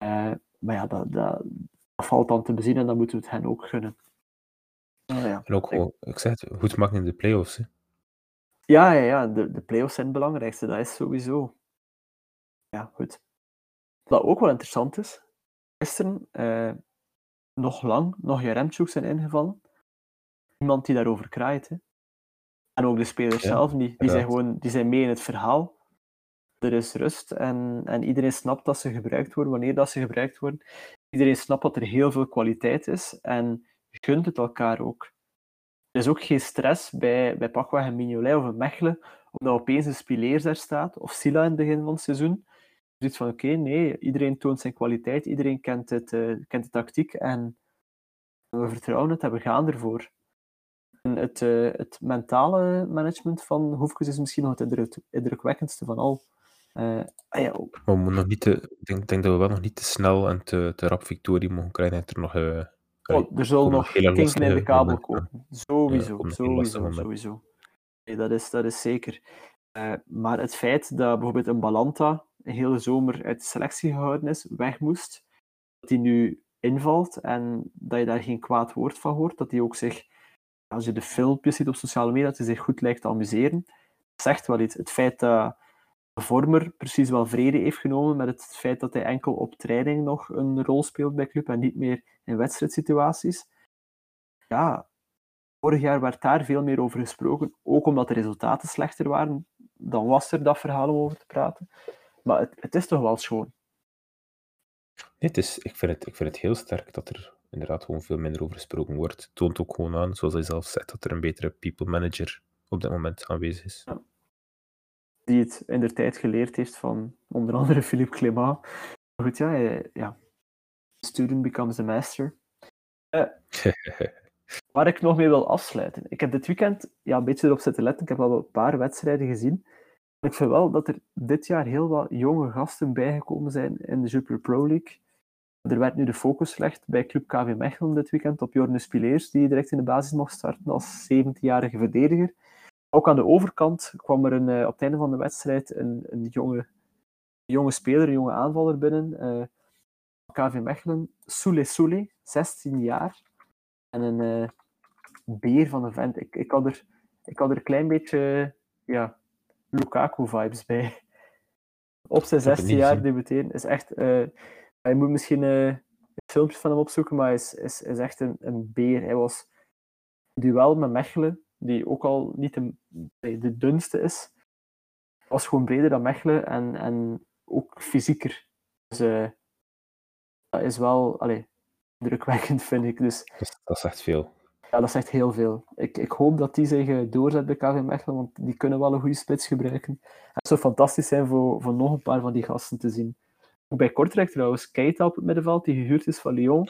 Uh, maar ja, dat, dat, dat, valt dan te bezien en dan moeten we het hen ook gunnen. Uh, ja. En ook, ik, ik zeg het, goed maken in de play-offs. Hè? Ja, ja, ja. De, de play-offs zijn het belangrijkste. Dat is sowieso. Ja, goed. Wat ook wel interessant is. Gisteren uh, nog lang, nog Jaremchuk zijn ingevallen. Iemand die daarover kraait. Hè. En ook de spelers zelf, die, die, zijn gewoon, die zijn mee in het verhaal. Er is rust en, en iedereen snapt dat ze gebruikt worden, wanneer dat ze gebruikt worden. Iedereen snapt dat er heel veel kwaliteit is en gunt het elkaar ook. Er is ook geen stress bij, bij Pakweg en Mignolet of een Mechelen, omdat opeens een Spileers daar staat, of Sila in het begin van het seizoen. Dus van oké, nee, iedereen toont zijn kwaliteit, iedereen kent, het, uh, kent de tactiek en we vertrouwen het en we gaan ervoor. En het, uh, het mentale management van Hoefkes is misschien nog het indrukwekkendste van al. Uh, ah ja, maar we nog niet te, ik denk, denk, dat we wel nog niet te snel en te, te rap victorie mogen krijgen. Er nog, oh, er zal nog kinken in de kabel komen. Sowieso, ja, sowieso, sowieso. Nee, dat, is, dat is zeker. Maar het feit dat bijvoorbeeld een Balanta een hele zomer uit de selectie gehouden is, weg moest, dat hij nu invalt en dat je daar geen kwaad woord van hoort, dat hij ook zich, als je de filmpjes ziet op sociale media, dat hij zich goed lijkt te amuseren, zegt wel iets. Het feit dat de vormer precies wel vrede heeft genomen met het feit dat hij enkel op training nog een rol speelt bij club en niet meer in wedstrijdsituaties. Ja, vorig jaar werd daar veel meer over gesproken, ook omdat de resultaten slechter waren. Dan was er dat verhaal om over te praten. Maar het, het is toch wel schoon. Nee, het is, ik, vind het, ik vind het heel sterk dat er inderdaad gewoon veel minder over gesproken wordt. Het toont ook gewoon aan, zoals hij zelf zegt, dat er een betere people manager op dit moment aanwezig is. Ja. Die het in de tijd geleerd heeft van onder andere Philippe Clément. Maar goed, ja, ja. Student becomes a master. Uh, waar ik nog mee wil afsluiten. Ik heb dit weekend ja, een beetje erop zitten letten. Ik heb al een paar wedstrijden gezien. Ik vind wel dat er dit jaar heel wat jonge gasten bijgekomen zijn in de Super Pro League. Er werd nu de focus gelegd bij Club KV Mechelen dit weekend op Jorne Spileers, die direct in de basis mocht starten als 17-jarige verdediger. Ook aan de overkant kwam er een, uh, op het einde van de wedstrijd een, een jonge, jonge speler, een jonge aanvaller binnen. Uh, eh, KV Mechelen, Soule Soule, 16 jaar. En een uh, beer van een vent. Ik, ik, had er, ik had er een klein beetje ja, Lukaku-vibes bij. Op zijn 16 jaar debuteren is echt. Uh, je moet misschien uh, filmpjes van hem opzoeken, maar hij is, is, is echt een, een beer. Hij was duel met Mechelen, die ook al niet de, de dunste is. Was gewoon breder dan Mechelen en, en ook fysieker. Dus uh, dat is wel allee, drukwekkend, vind ik. Dus, dat is echt veel. Ja, dat zegt heel veel. Ik, ik hoop dat die zich eh, doorzet bij KV Mechelen, want die kunnen wel een goede spits gebruiken. Het zou fantastisch zijn voor, voor nog een paar van die gasten te zien. Ook bij Kortrijk trouwens, Keita op het middenveld, die gehuurd is van Lyon.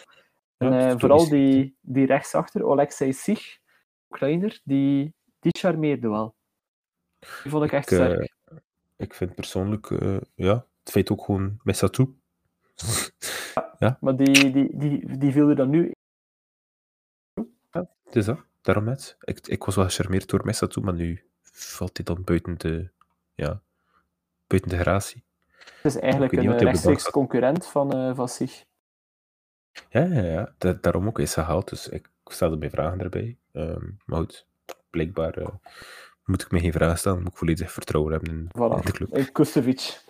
En uh, vooral die, die rechtsachter, Alexei Sich, Oekraïner, die, die charmeerde wel. Die vond ik echt ik, sterk. Uh, ik vind persoonlijk, uh, ja, het feit ook gewoon Messatou. ja, ja, maar die, die, die, die viel er dan nu ja, het is dat. Daarom net. Ik, ik was wel gecharmeerd door Messa toe, maar nu valt hij dan buiten de, ja, buiten de gratie. Het is eigenlijk een rechtstreeks concurrent van, uh, van zich. Ja, ja, ja. Da daarom ook is gehaald. Dus ik stelde mij vragen erbij. Um, maar goed, blijkbaar uh, moet ik me geen vragen stellen. Moet ik volledig vertrouwen hebben in, voilà. in de club. In Kustovic.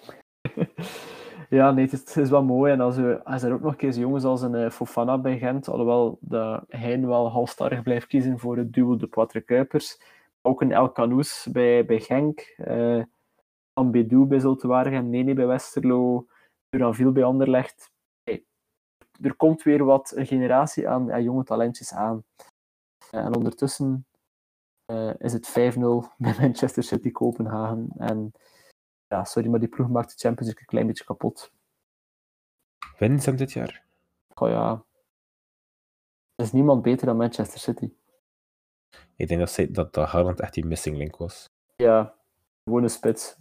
Ja, nee, het is, wel mooi. En als, we, als er ook nog eens jongens als een uh, Fofana bij Gent, alhoewel de Hein wel halstarrig blijft kiezen voor het duo de Quatre Kuipers. Ook een El Canoes bij, bij Genk. Uh, Ambedou bij Zultewaardig Nene bij Westerlo. Duranville bij Anderlecht. Er komt weer wat een generatie aan jonge talentjes aan. Uh, en ondertussen is het 5-0 bij Manchester City Kopenhagen. En ja, sorry, maar die ploeg maakt de Champions League een klein beetje kapot. Winnen ze hem dit jaar? Oh ja. Er is niemand beter dan Manchester City. Ik denk dat, dat, dat Haaland echt die missing link was. Ja, gewone spits.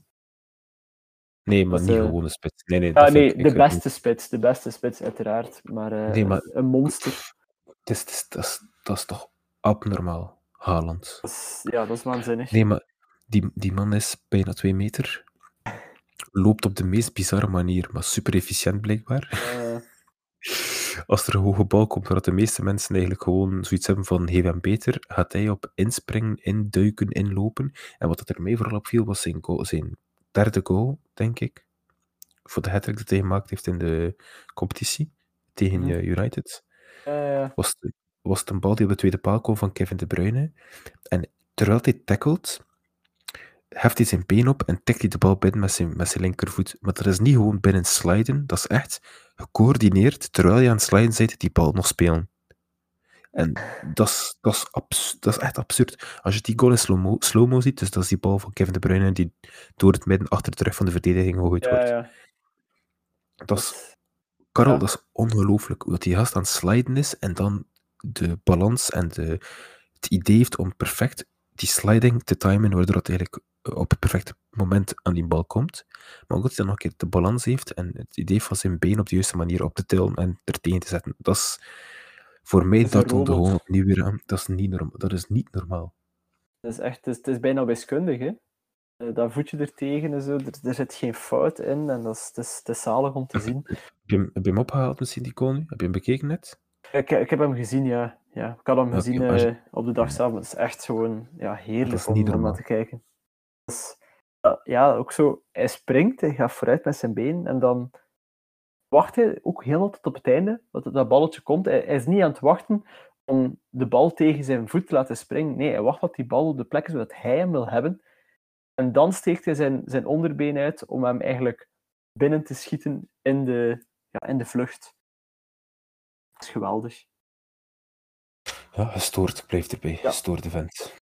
Nee, maar niet uh, gewone spits. Nee, nee, ja, nee de beste spits. De beste spits, uiteraard. Maar, uh, nee, maar een monster. Het is, het is, dat, is, dat is toch abnormaal. Haaland. Dat ja, dat is waanzinnig. Nee, maar die, die man is bijna twee meter. Loopt op de meest bizarre manier, maar super efficiënt blijkbaar. Als er een hoge bal komt, waar de meeste mensen eigenlijk gewoon zoiets hebben van geef hem beter, gaat hij op inspringen, induiken, inlopen. En wat er mij vooral opviel, was zijn, goal, zijn derde goal, denk ik. Voor de hat dat hij gemaakt heeft in de competitie tegen Mhm. eh, United. Was was het een bal die op de tweede paal kwam van Kevin De Bruyne. En terwijl hij tackelt, heft hij zijn been op en tikt hij de bal binnen met zijn, met zijn linkervoet. Maar dat is niet gewoon binnen sliden, dat is echt gecoördineerd, terwijl je aan het sliden bent, die bal nog spelen. En dat is, dat is, abs- dat is echt absurd. Als je die goal in slow-mo slow ziet, dus dat is die bal van Kevin De Bruyne die door het midden achter de rug van de verdediging gegooid ja, wordt. ja. Dat is Karel, Ja. dat is ongelooflijk. Hoe dat die gast aan het sliden is en dan de balans en de, het idee heeft om perfect die sliding te timen, waardoor dat eigenlijk op het perfecte moment aan die bal komt. Maar ook dat hij dan nog een keer de balans heeft en het idee van zijn been op de juiste manier op te tillen en er tegen te zetten. Dat is voor mij dat de robot. gewoon opnieuw weer. Dat is niet, norm dat is niet normaal. Dat is echt, het is, het is bijna wiskundig, hè. Eh, Dat voetje er tegen en zo, er, er zit geen fout in en dat is, het, is, het is zalig om te zien. Heb je, hem- heb je hem opgehaald misschien, die nu? Heb je hem bekeken net? Ik, ik heb hem gezien, ja. ja. Ik had hem gezien je- eh, op de dag zelf, maar het is echt gewoon ja, heerlijk om, niet om naar normaal. te kijken. Ja, ook zo, hij springt, hij gaat vooruit met zijn been en dan wacht hij ook helemaal tot op het einde, dat dat balletje komt. Hij, hij is niet aan het wachten om de bal tegen zijn voet te laten springen. Nee, hij wacht tot die bal op de plek is waar hij hem wil hebben. En dan steekt hij zijn, zijn onderbeen uit om hem eigenlijk binnen te schieten in de, ja, in de vlucht. Dat is geweldig. Ja, gestoord. Ik blijf erbij. Ja. Gestoorde vent.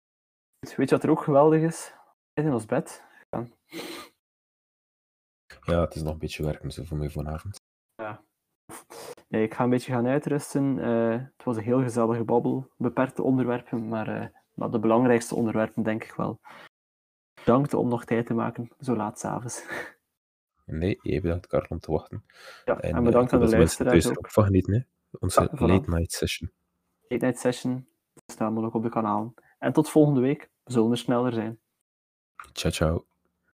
Weet je wat er ook geweldig is? In ons bed. Ja, het is nog een beetje werken zo voor mij vanavond. Nee, ik ga een beetje gaan uitrusten. Eh, het was een heel gezellige babbel. Beperkte onderwerpen, maar, eh, maar de belangrijkste onderwerpen denk ik wel. Bedankt om nog tijd te maken, zo laat s'avonds. Nee, jij bedankt Karel om te wachten. Ja, En, en eh, bedankt ik aan de luisteraars er ook. van genieten. Hè? Onze Ja, voilà. late night session. Late Night Session staat ook op de kanalen. En tot volgende week. We zullen er sneller zijn. Ciao, ciao.